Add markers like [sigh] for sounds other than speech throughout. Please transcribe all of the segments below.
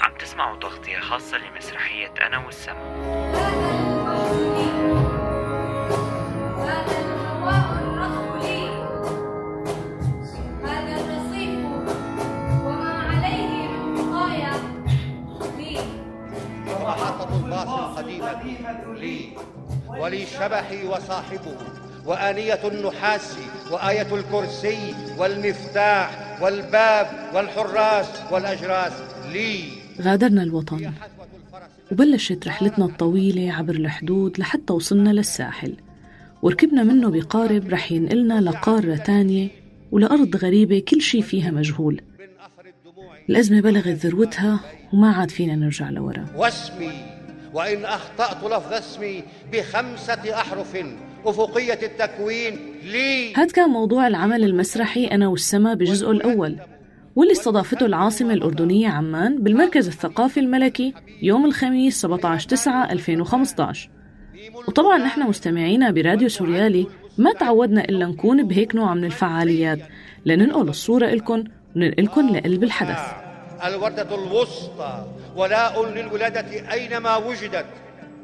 عم تسمعوا تغطية خاصة لمسرحية أنا والسما القديمة لي ولي شبحي وصاحبه وآنية النحاس وآية الكرسي والمفتاح والباب والحراس والأجراس. لي. غادرنا الوطن. وبلشت رحلتنا الطويلة عبر الحدود لحتى وصلنا للساحل. وركبنا منه بقارب رح ينقلنا لقارة تانية ولأرض غريبة كل شي فيها مجهول. الأزمة بلغت ذروتها وما عاد فينا نرجع لورا. واسمي. وإن أخطأت لفظ اسمي بخمسة أحرف. أفقية التكوين لي. هذا كان موضوع العمل المسرحي أنا والسما بجزءه الأول. واللي استضافته العاصمة الأردنية عمان بالمركز الثقافي الملكي يوم الخميس 17 9 2015 وطبعا نحن مستمعينا براديو سوريالي ما تعودنا إلا نكون بهيك نوع من الفعاليات. لننقل الصورة إلكن وننقلكن لقلب الحدث. الوردة الوسطى ولاء للولادة أينما وجدت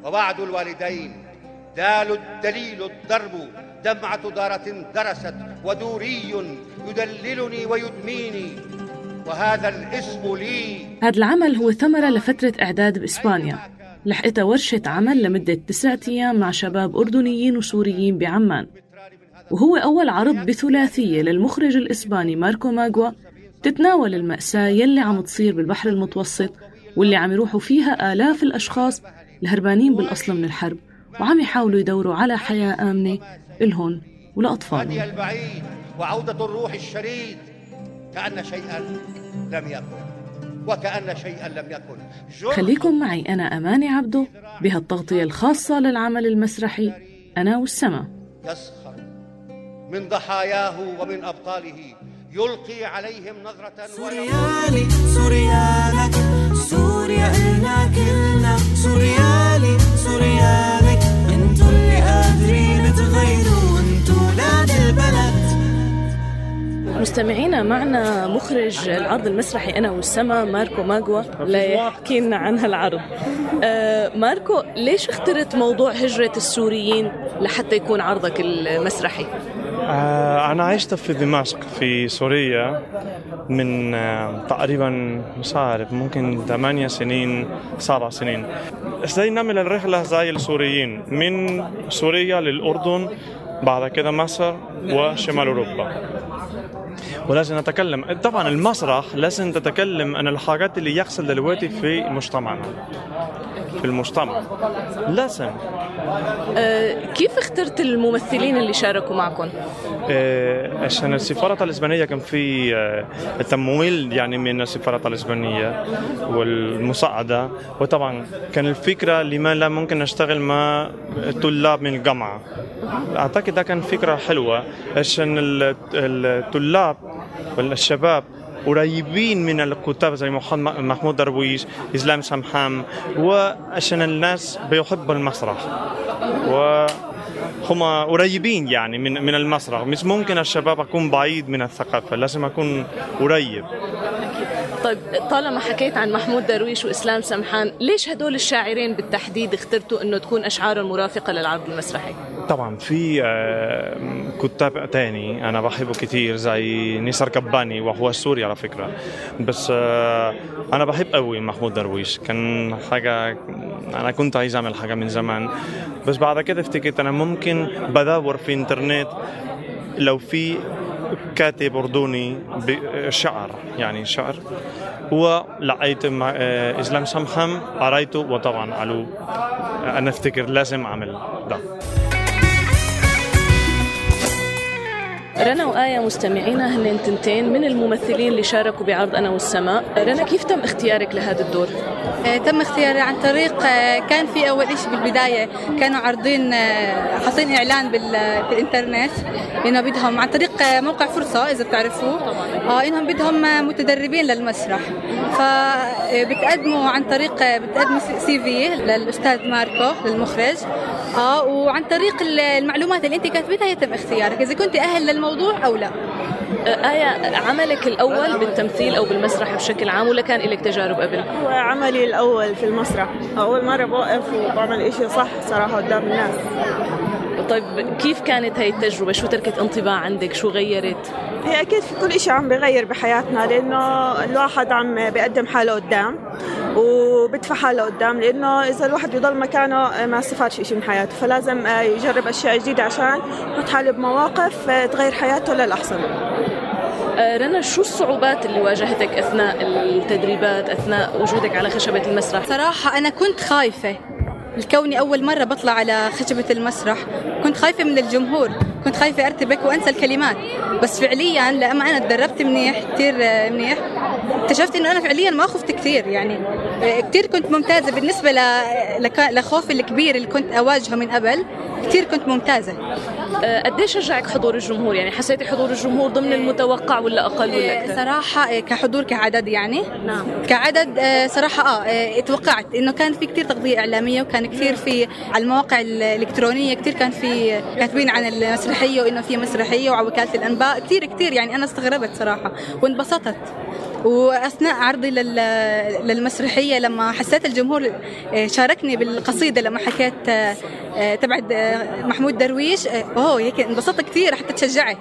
ووعد الوالدين. دال الدليل الضرب دمعة دارة درست ودوري يدللني ويدميني. وهذا الاسم لي. هذا العمل هو ثمرة لفترة إعداد بإسبانيا. لحقتها ورشة عمل لمدة تسعة أيام مع شباب أردنيين وسوريين بعمان. وهو أول عرض بثلاثية للمخرج الإسباني ماركو ماغوا. تتناول المأساة يلي عم تصير بالبحر المتوسط واللي عم يروحوا فيها آلاف الأشخاص الهربانين بالأصل من الحرب. وعم يحاولوا يدوروا على حياة آمنة إلهن هدي ولأطفالهم البعيد وعودة الروح الشريد. كأن شيئا لم يكن وكأن شيئا لم يكن. خليكم معي أنا أماني عبدو بهالتغطية الخاصة للعمل المسرحي أنا والسما. يسخر من ضحاياه ومن أبطاله يلقي عليهم نظرة سوريالي سوريالك سوريا إلنا كلنا. سوريالي سوريالك. مستمعينا معنا مخرج العرض المسرحي أنا والسما ماركو ماغوا ليحكي لنا عن هالعرض آه ماركو ليش اخترت موضوع هجرة السوريين لحتى يكون عرضك المسرحي؟ آه، أنا عشت في دمشق في سوريا من آه، تقريبا مش عارف ممكن ثمانية سنين سبع سنين. إزاي نعمل الرحلة زي السوريين من سوريا للأردن بعد كده مصر وشمال أوروبا. ولازم نتكلم. طبعا المسرح لازم تتكلم عن الحاجات اللي يحصل دلوقتي في مجتمعنا. في المجتمع لازم آه كيف اخترت الممثلين اللي شاركوا معكم؟ آه، عشان السفارة الإسبانية كان في آه، تمويل يعني من السفارة الإسبانية والمساعدة. وطبعا كان الفكرة لما لا ممكن نشتغل مع طلاب من الجامعة. أعتقد ده كان فكرة حلوة عشان ال- الطلاب والشباب قريبين من الكتاب زي محمود درويش إسلام سمحام وعشان الناس بيحبوا المسرح. وهم قريبين يعني من من المسرح. مش ممكن الشباب أكون بعيد من الثقافة لازم أكون قريب. طيب طالما حكيت عن محمود درويش وإسلام سمحان ليش هدول الشاعرين بالتحديد اخترتوا أنه تكون أشعارهم مرافقة للعرض المسرحي؟ طبعا في آه، كتاب تاني أنا بحبه كتير زي نيسر كباني وهو سوري على فكرة. بس آه، أنا بحب قوي محمود درويش. كان حاجة أنا كنت عايز أعمل حاجة من زمان. بس بعد كده افتكرت أنا ممكن بدور في إنترنت لو في كاتب أردني بشعر يعني شعر. ولقيت آه، إسلام سمحم قريته وطبعا قالوا أنا أفتكر لازم أعمل ده. رنا وآية مستمعينا هن تنتين من الممثلين اللي شاركوا بعرض أنا والسماء. رنا كيف تم اختيارك لهذا الدور؟ آه، تم اختياري عن طريق آه، كان في أول شيء بالبداية كانوا عارضين آه، حاطين إعلان بال- في الانترنت إنه بدهم عن طريق آه، موقع فرصة إذا بتعرفوه. آه إنهم بدهم آه، متدربين للمسرح. فبتقدموا عن طريق آه، بتقدموا سي في للأستاذ ماركو للمخرج. آه وعن طريق ال- المعلومات اللي انت كاتبتها يتم اختيارك إذا كنت أهل للموضوع أو لا آه، آية عملك الأول بالتمثيل أو بالمسرح بشكل عام ولا كان لك تجارب قبل؟ هو عملي الأول في المسرح أول مرة بوقف وبعمل إشي صح صراحة قدام الناس طيب كيف كانت هاي التجربة؟ شو تركت انطباع عندك؟ شو غيرت؟ هي أكيد في كل إشي عم بغير بحياتنا لأنه الواحد عم بيقدم حاله قدام وبدفع حاله قدام لأنه إذا الواحد بيضل مكانه ما استفادش إشي من حياته. فلازم يجرب أشياء جديدة عشان يحط حاله بمواقف تغير حياته للأحسن. آه، رنا شو الصعوبات اللي واجهتك أثناء التدريبات أثناء وجودك على خشبة المسرح؟ صراحة أنا كنت خايفة. لكوني أول مرة بطلع على خشبة المسرح كنت خايفة من الجمهور كنت خايفة أرتبك وأنسى الكلمات. بس فعليا لما أنا تدربت منيح كثير آه، منيح اكتشفت إنه أنا فعليا ما خفت كثير يعني آه، كثير كنت ممتازة بالنسبة. لخوفي الكبير اللي كنت أواجهه من قبل كثير كنت ممتازة آه، قديش شجعك حضور الجمهور؟ يعني حسيتي حضور الجمهور ضمن المتوقع ولا أقل ولا آه، أكثر؟ صراحة آه، كحضور كعدد يعني نعم كعدد صراحة آه توقعت إنه كان في كثير تغطية إعلامية وكان كثير في على المواقع الإلكترونية كثير كان في كاتبين عن المسرحية وإنه في مسرحية وعلى وكالة الأنباء كثير كثير يعني أنا استغربت صراحة وانبسطت وأثناء عرضي لل- للمسرحية لما حسيت الجمهور آه، شاركني بالقصيدة لما حكيت آه، آه، تبعت محمود درويش أوه هيك انبسطت كثير حتى تشجعت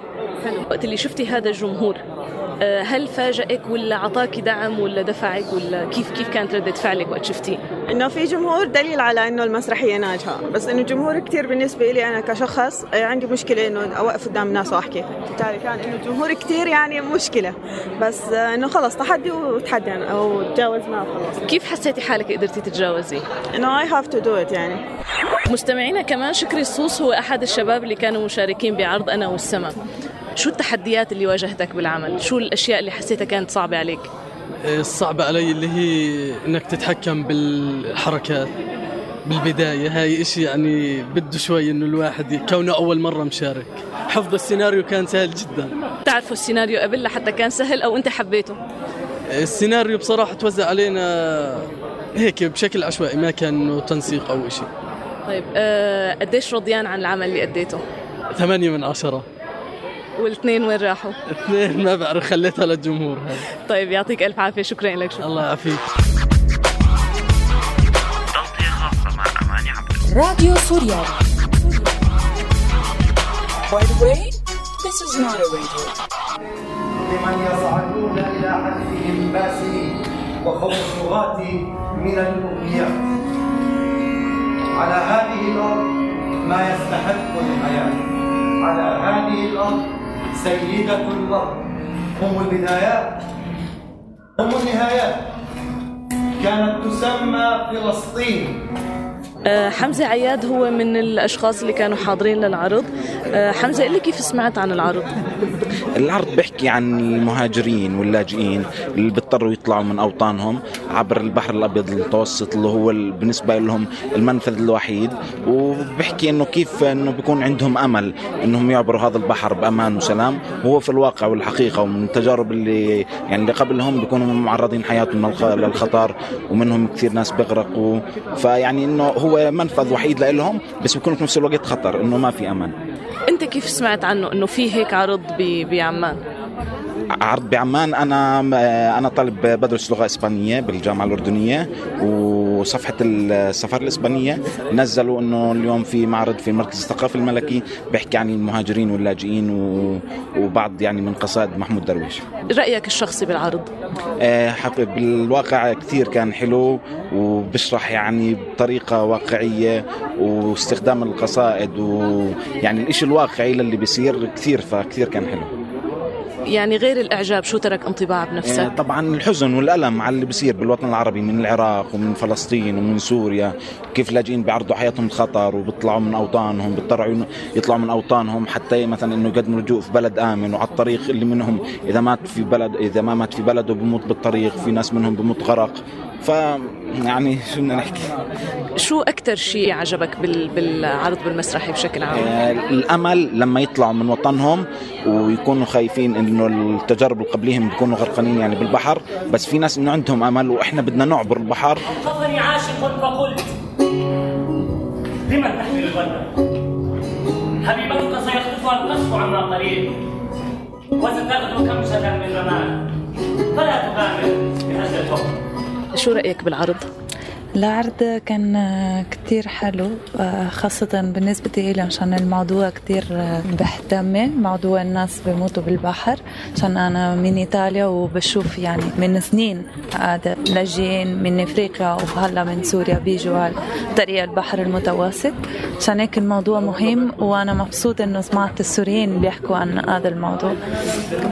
وقت اللي شفتي هذا الجمهور؟ هل فاجئك ولا عطاك دعم ولا دفعك ولا كيف كيف كانت ردة فعلك وقت شفتيه؟ إنه في جمهور دليل على إنه المسرحية ناجحة بس إنه الجمهور كثير بالنسبة لي أنا كشخص آه، عندي مشكلة إنه أوقف قدام الناس وأحكي بالتالي كان إنه الجمهور كثير يعني مشكلة بس آه، إنه خلص تحدي وتحدي يعني أو تجاوزناه خلص كيف حسيتي حالك قدرتي تتجاوزي؟ إنه I have to do it يعني مستمعينا كمان شكري الصوص هو أحد الشباب اللي كانوا مشاركين بعرض أنا والسما شو التحديات اللي واجهتك بالعمل؟ شو الأشياء اللي حسيتها كانت صعبة عليك؟ الصعبة علي اللي هي إنك تتحكم بالحركات بالبداية هاي إشي يعني بده شوي إنه الواحد كونه أول مرة مشارك حفظ السيناريو كان سهل جدا تعرفوا السيناريو قبل لحتى كان سهل أو أنت حبيته؟ السيناريو بصراحة توزع علينا هيك بشكل عشوائي ما كان إنه تنسيق أو إشي طيب آه قديش رضيان عن العمل اللي أديته؟ ثمانية من عشرة والاثنين وين راحوا؟ اثنين ما بعرف خليتها للجمهور. طيب يعطيك ألف عافية شكرا لك شكرا. الله يعافيك. تغطية خاصة مع أماني عبد راديو سوريالي By the way, this is not a radio. لمن يصعدون إلى حدثهم باسلين وفوق الطغاة من الأمنيات على هذه الأرض ما يستحق الحياة. على هذه الأرض سيدة الأرض هم البدايات. هم النهايات. كانت تسمى فلسطين. حمزة عياد هو من الأشخاص اللي كانوا حاضرين للعرض. آه، حمزة قل كيف سمعت عن العرض؟ العرض بيحكي عن المهاجرين واللاجئين اللي بيضطروا يطلعوا من أوطانهم عبر البحر الأبيض المتوسط اللي هو ال- بالنسبة لهم المنفذ الوحيد. وبيحكي إنه كيف إنه بيكون عندهم أمل إنهم يعبروا هذا البحر بأمان وسلام. وهو في الواقع والحقيقة ومن التجارب اللي يعني اللي قبلهم بيكونوا معرضين حياتهم للخ- للخطر ومنهم كثير ناس بيغرقوا. فيعني إنه هو منفذ وحيد لهم بس بيكون في نفس الوقت خطر إنه ما في أمان. أنت كيف سمعت عنه إنه في هيك عرض بعمان؟ عرض بعمان أنا أنا طالب بدرس لغة إسبانية بالجامعة الأردنية وصفحة السفاره الإسبانية نزلوا إنه اليوم في معرض في المركز الثقافي الملكي بيحكي عن المهاجرين واللاجئين وبعض يعني من قصائد محمود درويش. رأيك الشخصي بالعرض؟ آه، بالواقع كثير كان حلو وبشرح يعني بطريقة واقعية واستخدام القصائد ويعني الإشي الواقعي للي بيصير كثير فكثير كان حلو. يعني غير الإعجاب شو ترك انطباع بنفسك طبعا الحزن والألم على اللي بيصير بالوطن العربي من العراق ومن فلسطين ومن سوريا كيف لاجئين بيعرضوا حياتهم خطر وبيطلعوا من أوطانهم بيضطروا يطلعوا من أوطانهم حتى مثلا إنه يقدموا لجوء في بلد آمن وعلى الطريق اللي منهم إذا مات في بلد إذا ما مات في بلده بموت بالطريق في ناس منهم بموت غرق. ف يعني شو بدنا نحكي؟ شو أكثر شيء عجبك بال... بالعرض بالمسرحي بشكل عام؟ آه، الأمل لما يطلعوا من وطنهم ويكونوا خايفين إنه التجارب اللي قبليهم بيكونوا غرقانين يعني بالبحر بس في ناس إنه عندهم أمل وإحنا بدنا نعبر البحر. حضري عاشق فقلت لمن تحمل الولد؟ حبيبتك سيخطفها القصف عما قليل وستغدو كمشة من رماد فلا تغامر أجل الحب. شو رأيك بالعرض؟ العرض كان كتير حلو آه، خاصة بالنسبة إلي عشان الموضوع كتير آه، بهتمه موضوع الناس بيموتوا بالبحر. عشان أنا من إيطاليا وبشوف يعني من سنين هذا لاجئين من إفريقيا وهلا من سوريا بيجوا على طريق البحر المتوسط. عشان هيك الموضوع مهم وأنا مبسوطة إنه سمعت السوريين بيحكوا عن هذا الموضوع.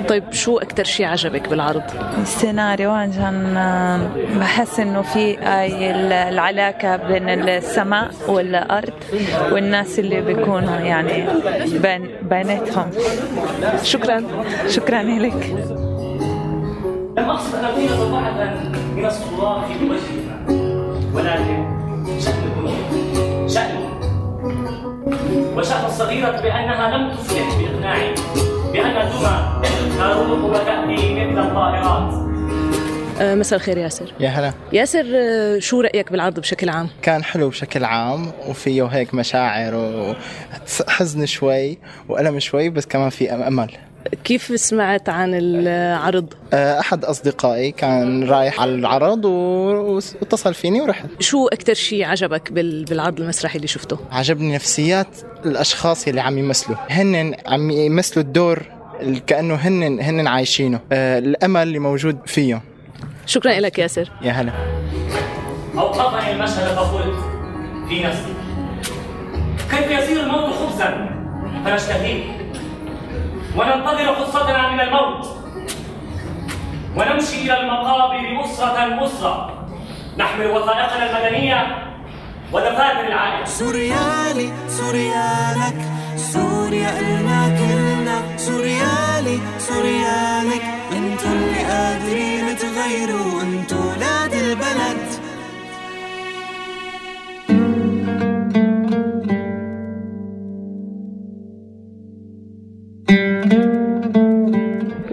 طيب شو أكتر شيء عجبك بالعرض؟ السيناريو عشان آه، بحس إنه في هاي العلاقة بين السماء والأرض والناس اللي بيكونوا يعني بين بيناتهم. شكرا. شكرا لك. لم أقصد أن أكون من الصراخ بوجهها ولكن شأن الدنيا شأن. وشأن الصغيرة بأنها لم تفلح بإقناعي بأن الدمى تروح وتأتي مثل الطائرات. مساء الخير ياسر. يا هلا. ياسر آه، شو رأيك بالعرض بشكل عام؟ كان حلو بشكل عام وفيه هيك مشاعر وحزن شوي وألم شوي بس كمان في أمل. كيف سمعت عن العرض؟ آه، أحد أصدقائي كان رايح على العرض واتصل فيني ورحت. شو أكثر شيء عجبك بالعرض المسرحي اللي شفته؟ عجبني نفسيات الأشخاص اللي عم يمثلوا. هن عم يمثلوا الدور كأنه هن هن عايشينه. الأمل اللي موجود فيهم. شكرا لك ياسر. يا هلا. أوقفني المشهد فقلت في نفسي. كيف يصير الموت خبزا؟ فنشتهيه. وننتظر قصتنا من الموت. ونمشي إلى المقابر أسرة أسرة نحمل وثائقنا المدنية ودفاتر العائلة. سوريالي سوريالك. سوريا إلنا كلنا. سوريالي سوريالك. انتو اللي قادرين.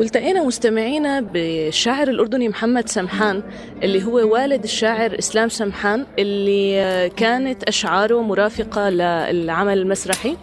والتقينا مستمعينا بالشاعر الأردني محمد سمحان اللي هو والد الشاعر إسلام سمحان اللي كانت أشعاره مرافقة للعمل المسرحي.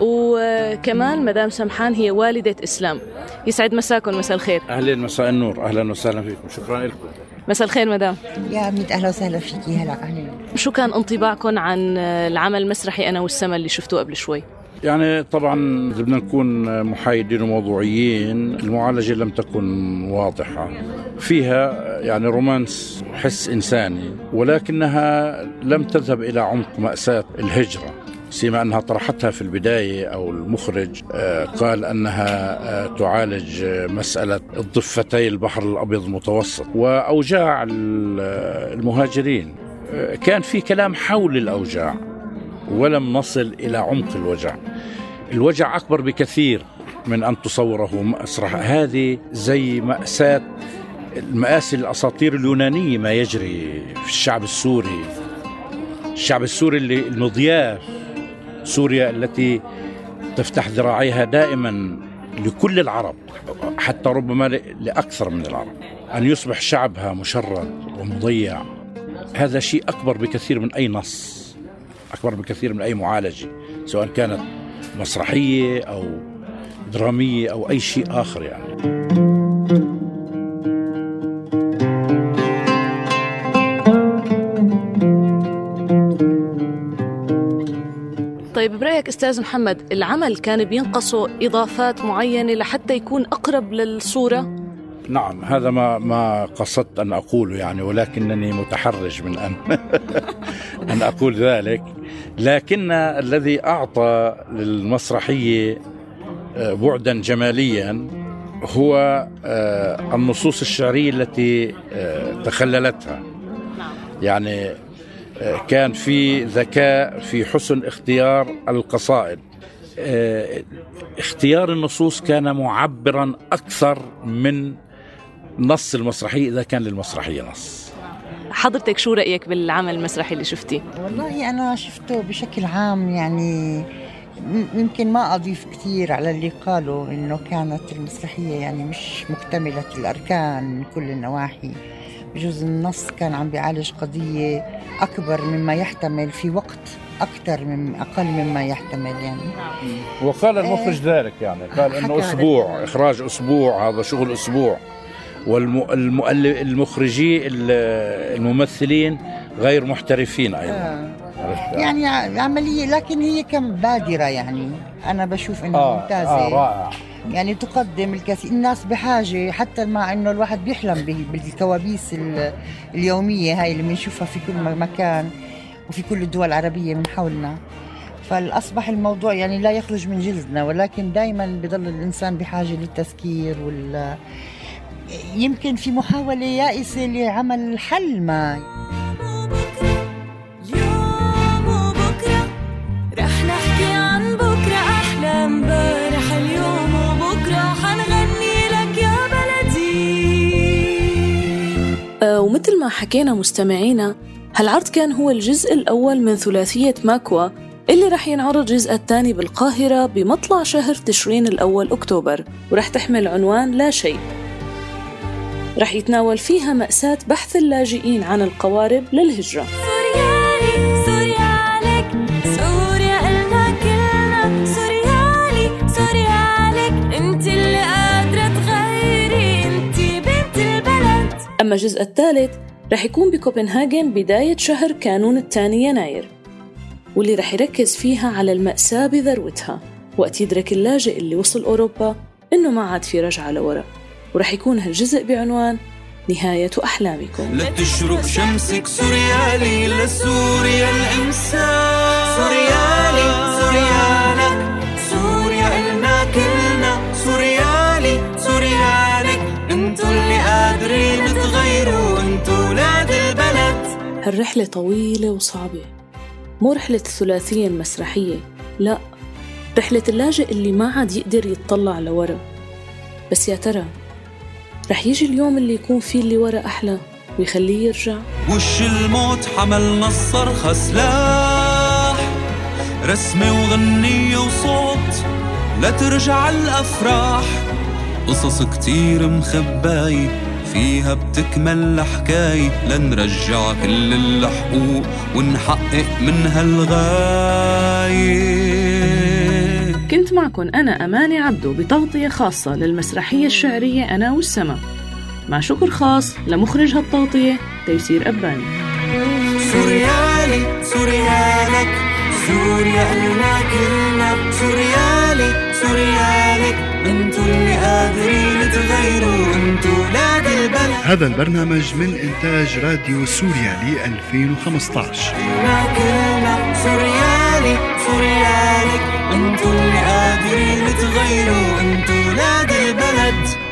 وكمان مدام سمحان هي والدة إسلام. يسعد مساكم مساء الخير. أهلا مساء النور. أهلا وسهلا فيكم. شكرا لكم. مساء الخير مدام. يا ميت أهلا وسهلا فيكي هلا أهلا. شو كان انطباعكم عن العمل المسرحي أنا والسما اللي شفتوه قبل شوي؟ يعني طبعا اذا بدنا نكون محايدين وموضوعيين المعالجة لم تكن واضحة. فيها يعني رومانس حس إنساني ولكنها لم تذهب إلى عمق مأساة الهجرة سيما أنها طرحتها في البداية أو المخرج آه، قال أنها آه، تعالج آه، مسألة الضفتي البحر الأبيض المتوسط وأوجاع المهاجرين. كان في كلام حول الأوجاع. ولم نصل إلى عمق الوجع. الوجع أكبر بكثير من أن تصوره مسرح. هذه زي مأساة المآسي الأساطير اليونانية ما يجري في الشعب السوري. الشعب السوري اللي المضياف. سوريا التي تفتح ذراعيها دائما لكل العرب حتى ربما لأكثر من العرب. أن يصبح شعبها مشرد ومضيع. هذا شيء أكبر بكثير من أي نص. أكبر بكثير من أي معالجة سواء كانت مسرحية أو درامية أو أي شيء آخر يعني. طيب برأيك أستاذ محمد العمل كان بينقصه إضافات معينة لحتى يكون أقرب للصورة؟ نعم هذا ما ما قصدت أن أقوله يعني ولكنني متحرج من أن [laughs] أن أقول ذلك. لكن الذي أعطى للمسرحية آه، بعدا جماليا هو آه، النصوص الشعرية التي آه، تخللتها. يعني كان في ذكاء في حسن اختيار القصائد اختيار النصوص كان معبرا أكثر من نص المسرحية إذا كان للمسرحية نص حضرتك شو رأيك بالعمل المسرحي اللي شفتيه؟ والله أنا شفته بشكل عام يعني يمكن ما أضيف كثير على اللي قالوا إنه كانت المسرحية يعني مش مكتملة الأركان من كل النواحي. بجوز النص كان عم بيعالج قضية أكبر مما يحتمل في وقت أكثر من أقل مما يحتمل يعني. وقال المخرج ذلك يعني قال أسبوع هذا. إخراج أسبوع هذا شغل أسبوع. والمؤلفي الممثلين غير محترفين أيضا. آه. عرفت؟ يعني عملية لكن هي كم بادرة يعني؟ أنا بشوف إنها آه، ممتازة. آه، رائع. يعني تقدم الكثير. الناس بحاجة حتى مع إنه الواحد بيحلم به- بالكوابيس ال- اليومية هاي اللي بنشوفها في كل مكان وفي كل الدول العربية من حولنا. فالأصبح الموضوع يعني لا يخرج من جلدنا ولكن دائما بضل الإنسان بحاجة للتذكير وال يمكن في محاولة يائسة لعمل حل ما. رح نحكي عن بكرة أحلى امبارح اليوم وبكرة حنغني لك يا بلدي ومثل ما حكينا مستمعينا هالعرض كان هو الجزء الأول من ثلاثية ماكوا اللي رح ينعرض الجزء الثاني بالقاهرة بمطلع شهر تشرين الأول أكتوبر ورح تحمل عنوان لا شيء. رح يتناول فيها مأساة بحث اللاجئين عن القوارب للهجرة. سوريالي سوريالك سوريا إلنا كلنا. سوريالي سوريالك انت اللي قادرة تغيري. انت بنت البلد. أما الجزء الثالث رح يكون بكوبنهاجن بداية شهر كانون الثاني يناير واللي رح يركز فيها على المأساة بذروتها وقت يدرك اللاجئ اللي وصل أوروبا إنه ما عاد في رجعة لورا. ورح يكون هالجزء بعنوان نهاية أحلامكم. لا تشرق شمسك سوريالي لسوريا الإنسان. سوريالي سوريالك سوريا إلنا كلنا. سوريالي سوريالك انتو اللي قادرين تغيروا انتو ولاد البلد. هالرحلة طويلة وصعبة. مو رحلة الثلاثية المسرحية لا. رحلة اللاجئ اللي ما عاد يقدر يتطلع لورا. بس يا ترى رح يجي اليوم اللي يكون فيه اللي ورا أحلى ويخليه يرجع. وش الموت حملنا الصرخة سلاح رسمة وغنية وصوت لا ترجع الأفراح. قصص كتير مخباية فيها بتكمل الحكاية لنرجع كل الحقوق ونحقق منها الغاية كنت معكم أنا أماني عبدو بتغطية خاصة للمسرحية الشعرية أنا والسما. مع شكر خاص لمخرج هالتغطية تيسير أباني سوريالي سوريالك سوريا إلنا كلنا. سوريالي سوريالك انتو اللي قادرين تغيروا. انتو ولاد البلد هذا البرنامج من إنتاج راديو سوريا ل 2015 إلنا كلنا سوريالي ليالي سوري انتو اللي قادرين تغيروا انتو ولاد البلد.